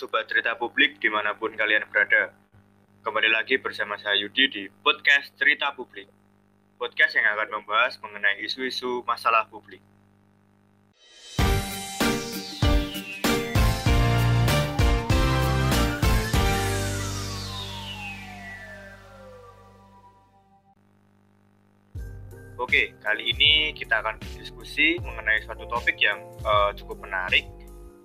Sobat Cerita Publik di mana pun kalian berada. Kembali lagi bersama saya Yudi di podcast Cerita Publik. Podcast yang akan membahas mengenai isu-isu masalah publik Oke, kali ini kita akan berdiskusi mengenai suatu topik yang eh, cukup menarik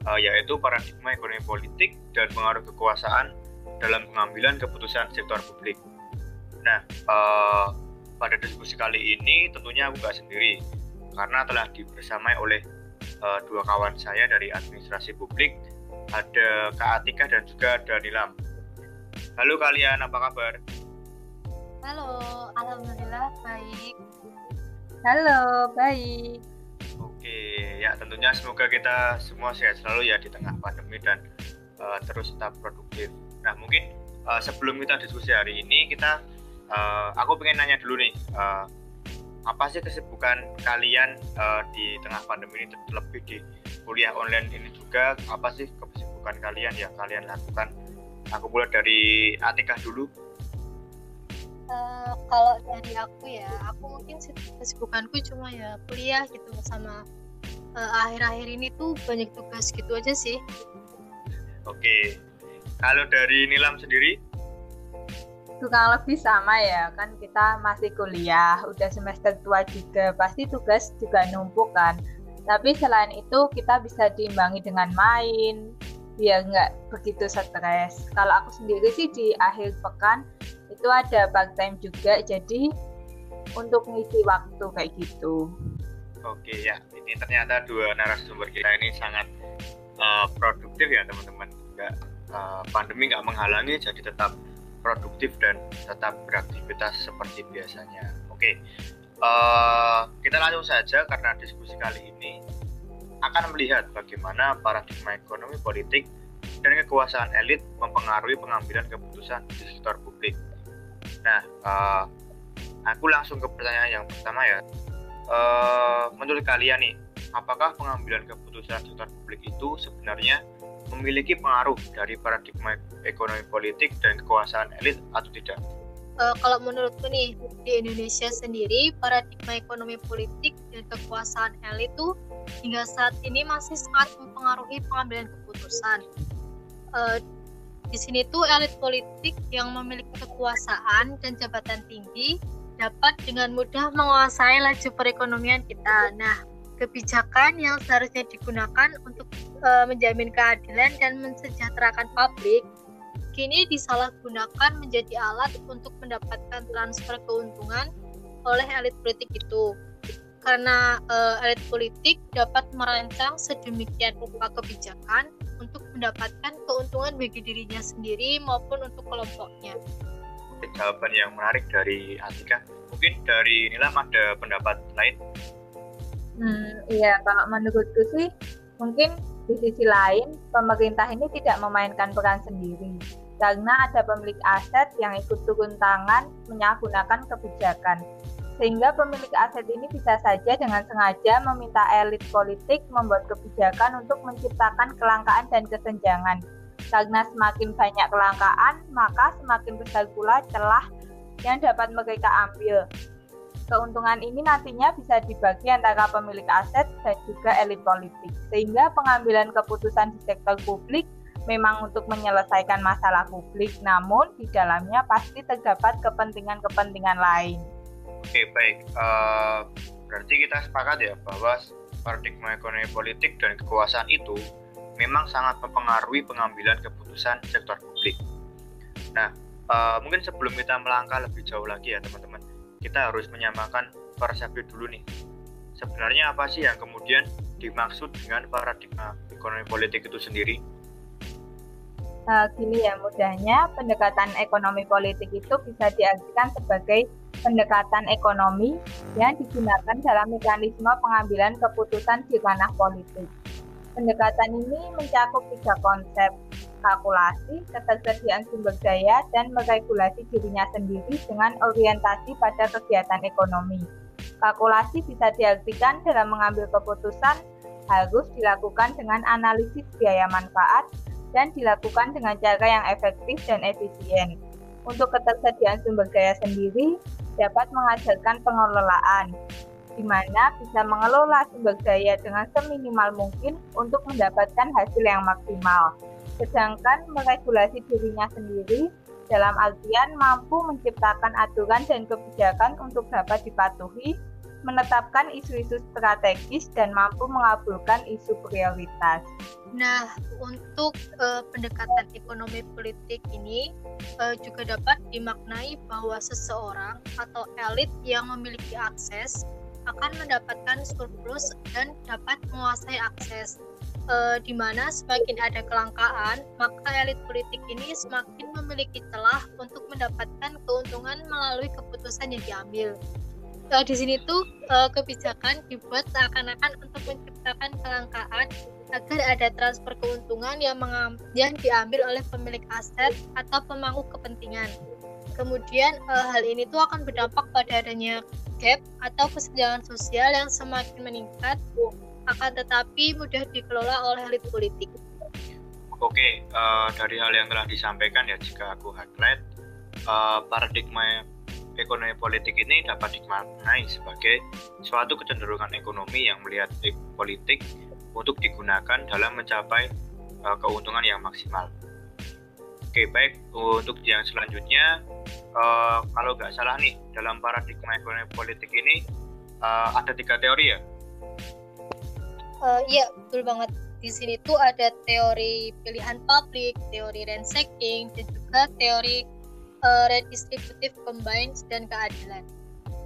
uh, yaitu paradigma ekonomi politik dan pengaruh kekuasaan dalam pengambilan keputusan sektor publik. Nah, uh, pada diskusi kali ini tentunya aku nggak sendiri karena telah dibersamai oleh uh, dua kawan saya dari administrasi publik, ada Kak Atika dan juga Danilam. Halo kalian, apa kabar? Halo, alhamdulillah baik. Halo, baik. Oke, ya tentunya semoga kita semua sehat selalu ya di tengah pandemi dan uh, terus tetap produktif. Nah mungkin uh, sebelum kita diskusi hari ini kita, uh, aku pengen nanya dulu nih, uh, apa sih kesibukan kalian uh, di tengah pandemi ini terlebih di kuliah online ini juga? Apa sih kesibukan kalian yang kalian lakukan? Aku mulai dari Atika dulu. Eh, kalau dari aku ya, aku mungkin kesibukanku cuma ya kuliah gitu sama eh, akhir-akhir ini tuh banyak tugas gitu aja sih. Oke, kalau dari Nilam sendiri? Kurang lebih sama ya, kan kita masih kuliah, udah semester tua juga, pasti tugas juga numpuk kan. Tapi selain itu kita bisa diimbangi dengan main, biar nggak begitu stres. Kalau aku sendiri sih di akhir pekan itu ada part time juga, jadi untuk ngisi waktu kayak gitu. Oke ya, ini ternyata dua narasumber kita ini sangat uh, produktif ya teman-teman. Nggak, uh, pandemi nggak menghalangi, jadi tetap produktif dan tetap beraktivitas seperti biasanya. Oke, uh, kita langsung saja karena diskusi kali ini akan melihat bagaimana paradigma ekonomi politik dan kekuasaan elit mempengaruhi pengambilan keputusan di sektor publik. Nah, uh, aku langsung ke pertanyaan yang pertama ya. Eh, menurut kalian nih, apakah pengambilan keputusan sektor publik itu sebenarnya memiliki pengaruh dari paradigma ekonomi politik dan kekuasaan elit atau tidak? Eh, kalau menurutku nih di Indonesia sendiri paradigma ekonomi politik dan kekuasaan elit tuh hingga saat ini masih sangat mempengaruhi pengambilan keputusan. Eh, di sini tuh elit politik yang memiliki kekuasaan dan jabatan tinggi dapat dengan mudah menguasai laju perekonomian kita. Nah, kebijakan yang seharusnya digunakan untuk eh, menjamin keadilan dan mensejahterakan publik kini disalahgunakan menjadi alat untuk mendapatkan transfer keuntungan oleh elit politik itu. Karena eh, elit politik dapat merancang sedemikian rupa kebijakan untuk mendapatkan keuntungan bagi dirinya sendiri maupun untuk kelompoknya. Jawaban yang menarik dari Atika. Mungkin dari Nilam ada pendapat lain? Hmm, iya, kalau menurutku sih mungkin di sisi lain pemerintah ini tidak memainkan peran sendiri karena ada pemilik aset yang ikut turun tangan menyalahgunakan kebijakan. Sehingga pemilik aset ini bisa saja dengan sengaja meminta elit politik membuat kebijakan untuk menciptakan kelangkaan dan kesenjangan. Karena semakin banyak kelangkaan, maka semakin besar pula celah yang dapat mereka ambil. Keuntungan ini nantinya bisa dibagi antara pemilik aset dan juga elit politik. Sehingga pengambilan keputusan di sektor publik memang untuk menyelesaikan masalah publik, namun di dalamnya pasti terdapat kepentingan-kepentingan lain. Oke, baik. Eh, berarti kita sepakat ya bahwa paradigma ekonomi politik dan kekuasaan itu memang sangat mempengaruhi pengambilan keputusan sektor publik. Nah, eh, mungkin sebelum kita melangkah lebih jauh lagi ya teman-teman, kita harus menyamakan persepsi dulu nih. Sebenarnya apa sih yang kemudian dimaksud dengan paradigma ekonomi politik itu sendiri? Nah, gini ya mudahnya pendekatan ekonomi politik itu bisa diartikan sebagai pendekatan ekonomi yang digunakan dalam mekanisme pengambilan keputusan di ranah politik. Pendekatan ini mencakup tiga konsep, kalkulasi, ketersediaan sumber daya, dan meregulasi dirinya sendiri dengan orientasi pada kegiatan ekonomi. Kalkulasi bisa diartikan dalam mengambil keputusan harus dilakukan dengan analisis biaya manfaat dan dilakukan dengan cara yang efektif dan efisien. Untuk ketersediaan sumber daya sendiri dapat mengajarkan pengelolaan, di mana bisa mengelola sumber daya dengan seminimal mungkin untuk mendapatkan hasil yang maksimal. Sedangkan meregulasi dirinya sendiri dalam artian mampu menciptakan aturan dan kebijakan untuk dapat dipatuhi menetapkan isu-isu strategis dan mampu mengabulkan isu prioritas. Nah, untuk uh, pendekatan ekonomi politik ini uh, juga dapat dimaknai bahwa seseorang atau elit yang memiliki akses akan mendapatkan surplus dan dapat menguasai akses. Uh, di mana semakin ada kelangkaan, maka elit politik ini semakin memiliki celah untuk mendapatkan keuntungan melalui keputusan yang diambil uh, di sini tuh uh, kebijakan dibuat seakan-akan untuk menciptakan kelangkaan agar ada transfer keuntungan yang, yang diambil oleh pemilik aset atau pemangku kepentingan. Kemudian uh, hal ini tuh akan berdampak pada adanya gap atau kesenjangan sosial yang semakin meningkat, akan tetapi mudah dikelola oleh elit politik. Oke, uh, dari hal yang telah disampaikan ya jika aku highlight uh, paradigma ekonomi politik ini dapat dimaknai sebagai suatu kecenderungan ekonomi yang melihat politik untuk digunakan dalam mencapai uh, keuntungan yang maksimal. Oke, baik untuk yang selanjutnya, uh, kalau nggak salah nih dalam paradigma ekonomi politik ini uh, ada tiga teori ya? Uh, iya, betul banget. Di sini tuh ada teori pilihan publik, teori ransaking, dan juga teori uh, redistributif combines dan keadilan.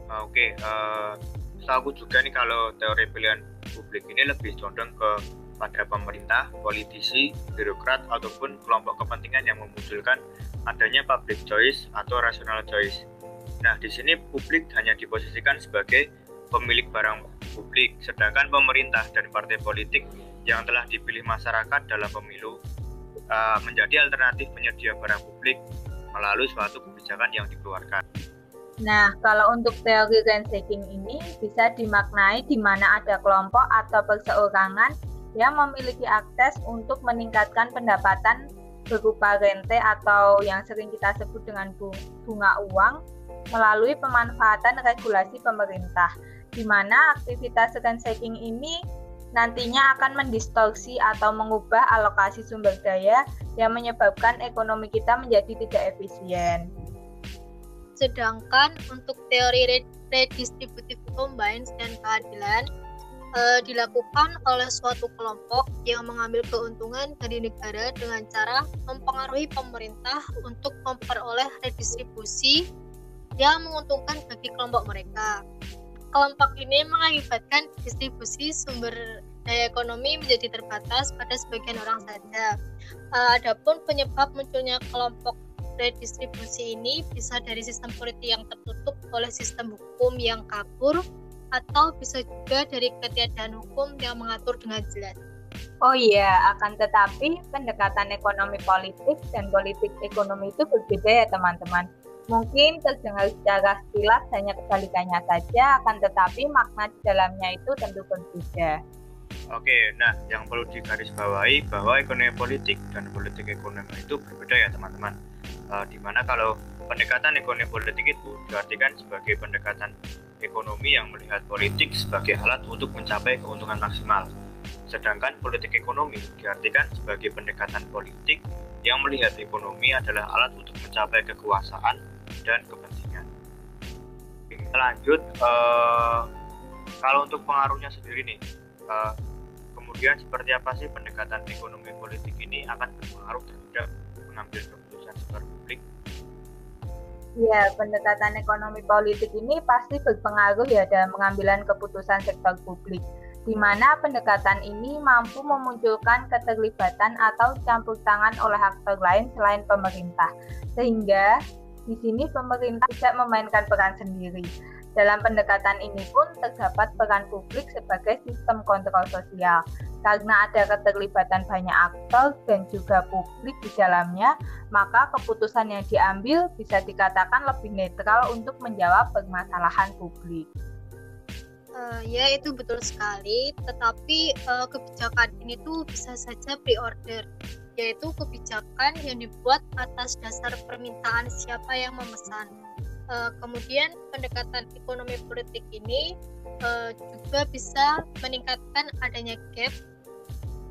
Uh, Oke, okay. uh, eh, aku juga nih kalau teori pilihan publik ini lebih condong ke pada pemerintah, politisi, birokrat ataupun kelompok kepentingan yang memunculkan adanya public choice atau rational choice. Nah, di sini publik hanya diposisikan sebagai pemilik barang publik, sedangkan pemerintah dan partai politik yang telah dipilih masyarakat dalam pemilu uh, menjadi alternatif penyedia barang publik melalui suatu kebijakan yang dikeluarkan. Nah, kalau untuk teori ransaking ini bisa dimaknai di mana ada kelompok atau perseorangan yang memiliki akses untuk meningkatkan pendapatan berupa rente atau yang sering kita sebut dengan bunga uang melalui pemanfaatan regulasi pemerintah, di mana aktivitas ransaking ini nantinya akan mendistorsi atau mengubah alokasi sumber daya yang menyebabkan ekonomi kita menjadi tidak efisien. Sedangkan untuk teori redistributive combines dan keadilan eh, dilakukan oleh suatu kelompok yang mengambil keuntungan dari negara dengan cara mempengaruhi pemerintah untuk memperoleh redistribusi yang menguntungkan bagi kelompok mereka kelompok ini mengakibatkan distribusi sumber daya ekonomi menjadi terbatas pada sebagian orang saja. Uh, adapun penyebab munculnya kelompok redistribusi ini bisa dari sistem politik yang tertutup oleh sistem hukum yang kabur atau bisa juga dari ketiadaan hukum yang mengatur dengan jelas. Oh iya, akan tetapi pendekatan ekonomi politik dan politik ekonomi itu berbeda ya teman-teman. Mungkin terdengar secara sekilas hanya kebalikannya saja, akan tetapi makna di dalamnya itu tentu berbeda. Oke, nah yang perlu digarisbawahi bahwa ekonomi politik dan politik ekonomi itu berbeda ya teman-teman. Uh, di mana kalau pendekatan ekonomi politik itu diartikan sebagai pendekatan ekonomi yang melihat politik sebagai alat untuk mencapai keuntungan maksimal. Sedangkan politik ekonomi diartikan sebagai pendekatan politik yang melihat ekonomi adalah alat untuk mencapai kekuasaan dan kepentingan. Lanjut, uh, kalau untuk pengaruhnya sendiri nih, uh, kemudian seperti apa sih pendekatan ekonomi politik ini akan berpengaruh terhadap mengambil keputusan sektor publik? Ya, pendekatan ekonomi politik ini pasti berpengaruh ya dalam pengambilan keputusan sektor publik, di mana pendekatan ini mampu memunculkan keterlibatan atau campur tangan oleh aktor lain selain pemerintah, sehingga di sini pemerintah tidak memainkan peran sendiri. Dalam pendekatan ini pun terdapat peran publik sebagai sistem kontrol sosial. Karena ada keterlibatan banyak aktor dan juga publik di dalamnya, maka keputusan yang diambil bisa dikatakan lebih netral untuk menjawab permasalahan publik. Uh, ya itu betul sekali, tetapi uh, kebijakan ini tuh bisa saja pre-order, yaitu kebijakan yang dibuat atas dasar permintaan siapa yang memesan. Uh, kemudian pendekatan ekonomi politik ini uh, juga bisa meningkatkan adanya gap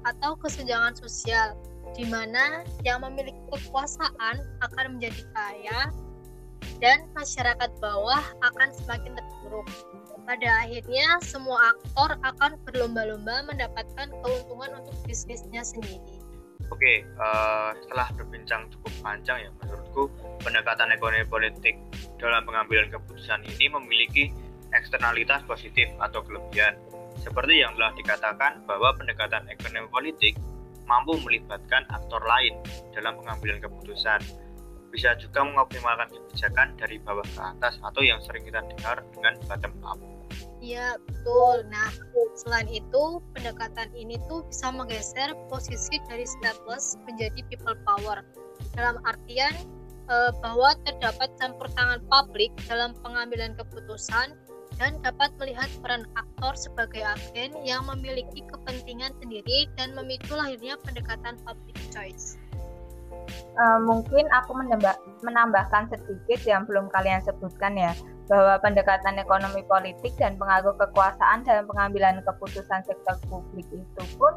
atau kesenjangan sosial, di mana yang memiliki kekuasaan akan menjadi kaya dan masyarakat bawah akan semakin terpuruk. Pada akhirnya, semua aktor akan berlomba-lomba mendapatkan keuntungan untuk bisnisnya sendiri. Oke, uh, setelah berbincang cukup panjang ya, menurutku pendekatan ekonomi politik dalam pengambilan keputusan ini memiliki eksternalitas positif atau kelebihan. Seperti yang telah dikatakan bahwa pendekatan ekonomi politik mampu melibatkan aktor lain dalam pengambilan keputusan. Bisa juga mengoptimalkan kebijakan dari bawah ke atas atau yang sering kita dengar dengan bottom up. Iya, betul. Nah, selain itu, pendekatan ini tuh bisa menggeser posisi dari stateless menjadi people power. Dalam artian eh, bahwa terdapat campur tangan publik dalam pengambilan keputusan dan dapat melihat peran aktor sebagai agen yang memiliki kepentingan sendiri dan memicu lahirnya pendekatan public choice. Uh, mungkin aku menambah, menambahkan sedikit yang belum kalian sebutkan ya bahwa pendekatan ekonomi politik dan pengaruh kekuasaan dalam pengambilan keputusan sektor publik itu pun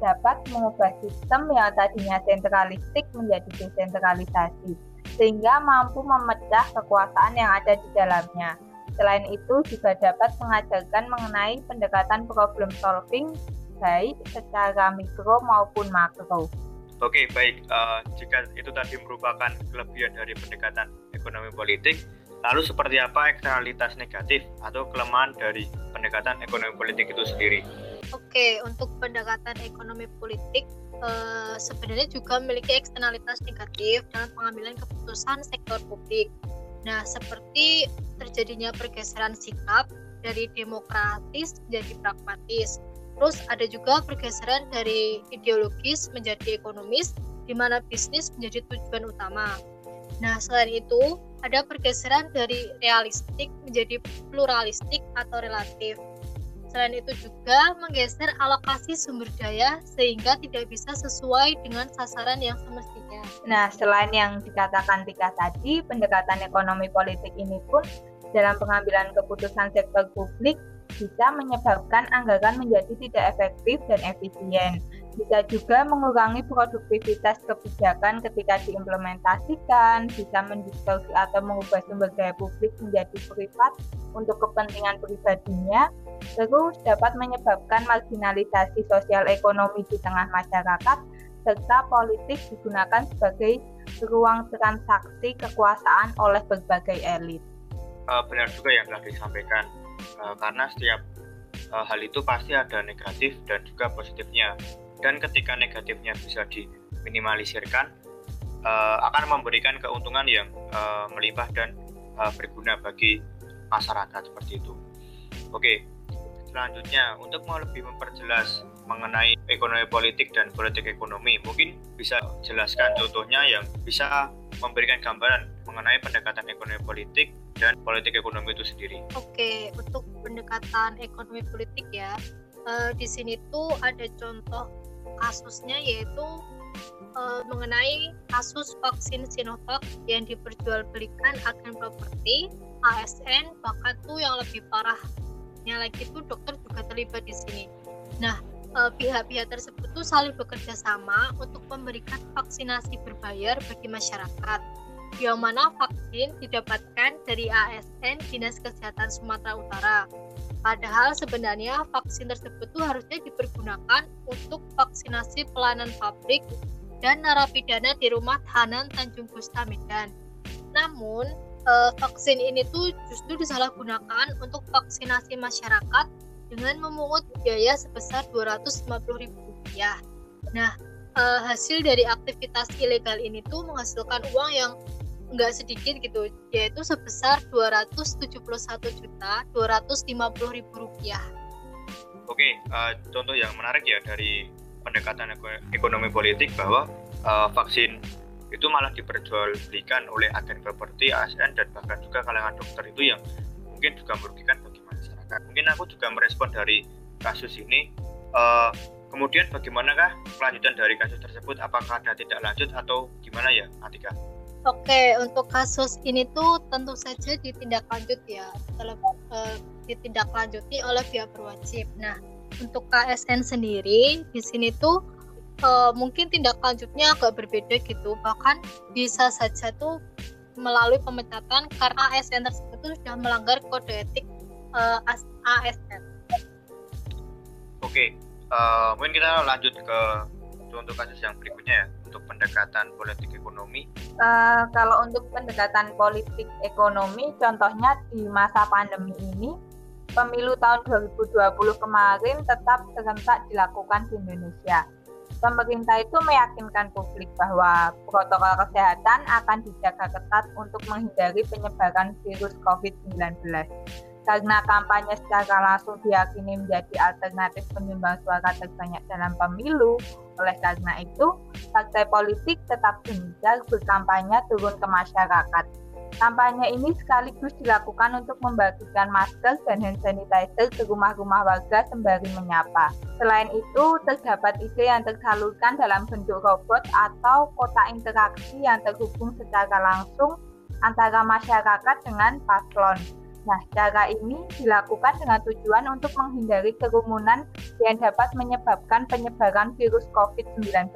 dapat mengubah sistem yang tadinya sentralistik menjadi desentralisasi, sehingga mampu memecah kekuasaan yang ada di dalamnya. Selain itu juga dapat mengajarkan mengenai pendekatan problem solving baik secara mikro maupun makro. Oke, baik. Uh, jika itu tadi merupakan kelebihan dari pendekatan ekonomi politik, Lalu seperti apa eksternalitas negatif atau kelemahan dari pendekatan ekonomi politik itu sendiri? Oke, untuk pendekatan ekonomi politik eh, sebenarnya juga memiliki eksternalitas negatif dalam pengambilan keputusan sektor publik. Nah, seperti terjadinya pergeseran sikap dari demokratis menjadi pragmatis. Terus ada juga pergeseran dari ideologis menjadi ekonomis, di mana bisnis menjadi tujuan utama. Nah, selain itu, ada pergeseran dari realistik menjadi pluralistik atau relatif. Selain itu juga menggeser alokasi sumber daya sehingga tidak bisa sesuai dengan sasaran yang semestinya. Nah, selain yang dikatakan Tika tadi, pendekatan ekonomi politik ini pun dalam pengambilan keputusan sektor publik bisa menyebabkan anggaran menjadi tidak efektif dan efisien bisa juga mengurangi produktivitas kebijakan ketika diimplementasikan, bisa mendistorsi atau mengubah sumber daya publik menjadi privat untuk kepentingan pribadinya, terus dapat menyebabkan marginalisasi sosial ekonomi di tengah masyarakat, serta politik digunakan sebagai ruang transaksi kekuasaan oleh berbagai elit. Uh, benar juga yang telah disampaikan, uh, karena setiap uh, hal itu pasti ada negatif dan juga positifnya dan ketika negatifnya bisa diminimalisirkan uh, akan memberikan keuntungan yang uh, melimpah dan uh, berguna bagi masyarakat seperti itu. Oke, selanjutnya untuk mau lebih memperjelas mengenai ekonomi politik dan politik ekonomi, mungkin bisa jelaskan contohnya yang bisa memberikan gambaran mengenai pendekatan ekonomi politik dan politik ekonomi itu sendiri. Oke, untuk pendekatan ekonomi politik ya, uh, di sini tuh ada contoh kasusnya yaitu uh, mengenai kasus vaksin Sinovac yang diperjualbelikan agen properti ASN bahkan tuh yang lebih parahnya lagi tuh dokter juga terlibat di sini. Nah eh, pihak-pihak tersebut tuh saling bekerja sama untuk memberikan vaksinasi berbayar bagi masyarakat yang mana vaksin didapatkan dari ASN Dinas Kesehatan Sumatera Utara Padahal sebenarnya vaksin tersebut tuh harusnya dipergunakan untuk vaksinasi pelayanan pabrik dan narapidana di rumah tahanan Tanjung Gusta Medan. Namun, eh, vaksin ini tuh justru disalahgunakan untuk vaksinasi masyarakat dengan memungut biaya sebesar Rp250.000. Nah, eh, hasil dari aktivitas ilegal ini tuh menghasilkan uang yang nggak sedikit gitu, yaitu sebesar 271 juta 250 ribu rupiah. Oke, uh, contoh yang menarik ya dari pendekatan eko- ekonomi politik bahwa uh, vaksin itu malah diperjualbelikan oleh agen properti, ASN dan bahkan juga kalangan dokter itu yang mungkin juga merugikan masyarakat. Mungkin aku juga merespon dari kasus ini. Uh, kemudian bagaimanakah kelanjutan dari kasus tersebut? Apakah ada tidak lanjut atau gimana ya, Atika? Oke, untuk kasus ini tuh tentu saja ditindaklanjut ya, telepon eh, ditindaklanjuti oleh pihak berwajib. Nah, untuk KSN sendiri di sini tuh eh, mungkin tindak lanjutnya agak berbeda gitu, bahkan bisa saja tuh melalui pemecatan karena ASN tersebut sudah melanggar kode etik eh, AS- ASN. Oke, uh, mungkin kita lanjut ke contoh kasus yang berikutnya ya untuk pendekatan politik ekonomi. Eh, kalau untuk pendekatan politik ekonomi, contohnya di masa pandemi ini, pemilu tahun 2020 kemarin tetap serentak dilakukan di Indonesia. Pemerintah itu meyakinkan publik bahwa protokol kesehatan akan dijaga ketat untuk menghindari penyebaran virus COVID-19. Karena kampanye secara langsung diyakini menjadi alternatif penyumbang suara terbanyak dalam pemilu, oleh karena itu, partai politik tetap gencar berkampanye turun ke masyarakat. Kampanye ini sekaligus dilakukan untuk membagikan masker dan hand sanitizer ke rumah-rumah warga sembari menyapa. Selain itu, terdapat ide yang tersalurkan dalam bentuk robot atau kotak interaksi yang terhubung secara langsung antara masyarakat dengan paslon. Nah, cara ini dilakukan dengan tujuan untuk menghindari kerumunan yang dapat menyebabkan penyebaran virus COVID-19.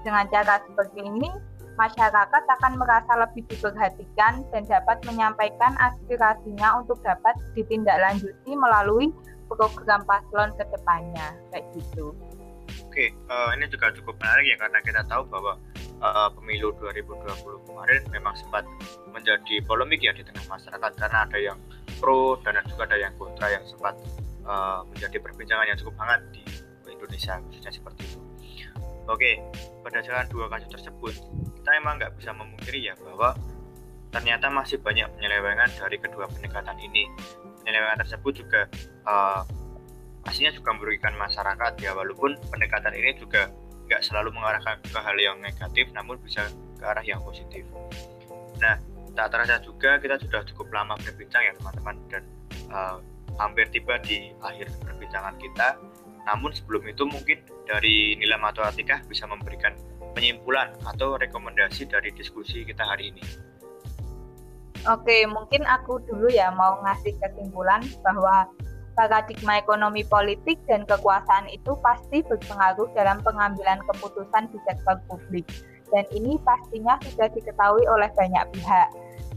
Dengan cara seperti ini, masyarakat akan merasa lebih diperhatikan dan dapat menyampaikan aspirasinya untuk dapat ditindaklanjuti melalui program paslon ke depannya. Kayak gitu. Oke, uh, ini juga cukup menarik ya karena kita tahu bahwa uh, pemilu 2020 kemarin memang sempat menjadi polemik ya di tengah masyarakat karena ada yang pro dan juga ada yang kontra yang sempat uh, menjadi perbincangan yang cukup hangat di Indonesia khususnya seperti itu. Oke, berdasarkan dua kasus tersebut, kita emang nggak bisa memungkiri ya bahwa ternyata masih banyak penyelewengan dari kedua pendekatan ini. Penyelewengan tersebut juga uh, pastinya juga merugikan masyarakat ya walaupun pendekatan ini juga nggak selalu mengarahkan ke hal yang negatif namun bisa ke arah yang positif. Nah tak terasa juga kita sudah cukup lama berbincang ya teman-teman dan uh, hampir tiba di akhir perbincangan kita. Namun sebelum itu mungkin dari Nilam atau bisa memberikan penyimpulan atau rekomendasi dari diskusi kita hari ini. Oke, mungkin aku dulu ya mau ngasih kesimpulan bahwa paradigma ekonomi politik dan kekuasaan itu pasti berpengaruh dalam pengambilan keputusan di sektor publik. Dan ini pastinya sudah diketahui oleh banyak pihak,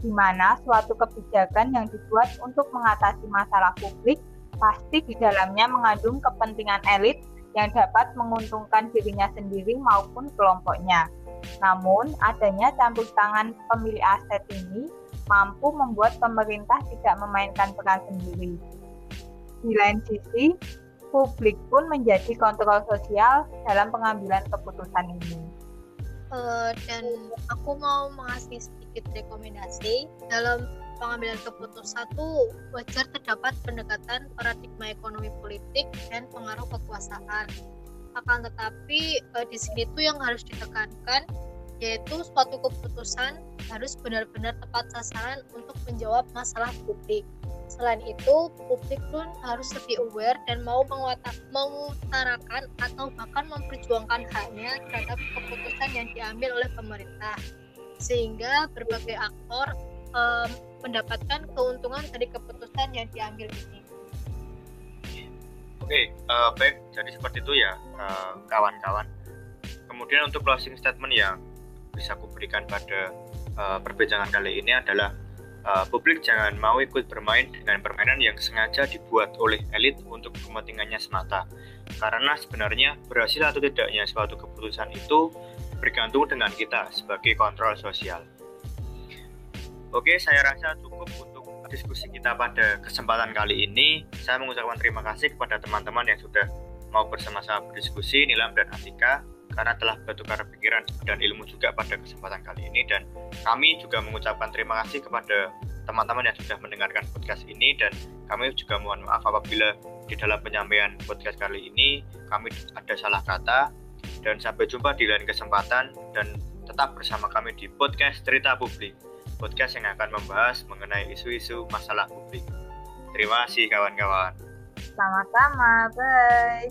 di mana suatu kebijakan yang dibuat untuk mengatasi masalah publik pasti di dalamnya mengandung kepentingan elit yang dapat menguntungkan dirinya sendiri maupun kelompoknya. Namun, adanya campur tangan pemilik aset ini mampu membuat pemerintah tidak memainkan peran sendiri. Di lain sisi, publik pun menjadi kontrol sosial dalam pengambilan keputusan ini. Eh, dan aku mau mengasih sedikit rekomendasi dalam pengambilan keputusan tuh wajar terdapat pendekatan paradigma ekonomi politik dan pengaruh kekuasaan. Akan tetapi eh, di sini tuh yang harus ditekankan yaitu suatu keputusan harus benar-benar tepat sasaran untuk menjawab masalah publik. Selain itu, publik pun harus lebih aware dan mau mengutarakan atau bahkan memperjuangkan haknya terhadap keputusan yang diambil oleh pemerintah. Sehingga berbagai aktor em, mendapatkan keuntungan dari keputusan yang diambil ini. Oke, eh, baik. Jadi seperti itu ya, eh, kawan-kawan. Kemudian untuk closing statement yang bisa kuberikan pada eh, perbincangan kali ini adalah eh, publik jangan mau ikut bermain dengan permainan yang sengaja dibuat oleh elit untuk kepentingannya semata. Karena sebenarnya berhasil atau tidaknya suatu keputusan itu bergantung dengan kita sebagai kontrol sosial. Oke, saya rasa cukup untuk diskusi kita pada kesempatan kali ini. Saya mengucapkan terima kasih kepada teman-teman yang sudah mau bersama-sama berdiskusi, Nilam dan Atika. Karena telah bertukar pikiran dan ilmu juga pada kesempatan kali ini. Dan kami juga mengucapkan terima kasih kepada teman-teman yang sudah mendengarkan podcast ini. Dan kami juga mohon maaf apabila di dalam penyampaian podcast kali ini kami ada salah kata. Dan sampai jumpa di lain kesempatan. Dan tetap bersama kami di podcast Cerita Publik. Podcast yang akan membahas mengenai isu-isu masalah publik. Terima kasih kawan-kawan. Sama-sama, bye.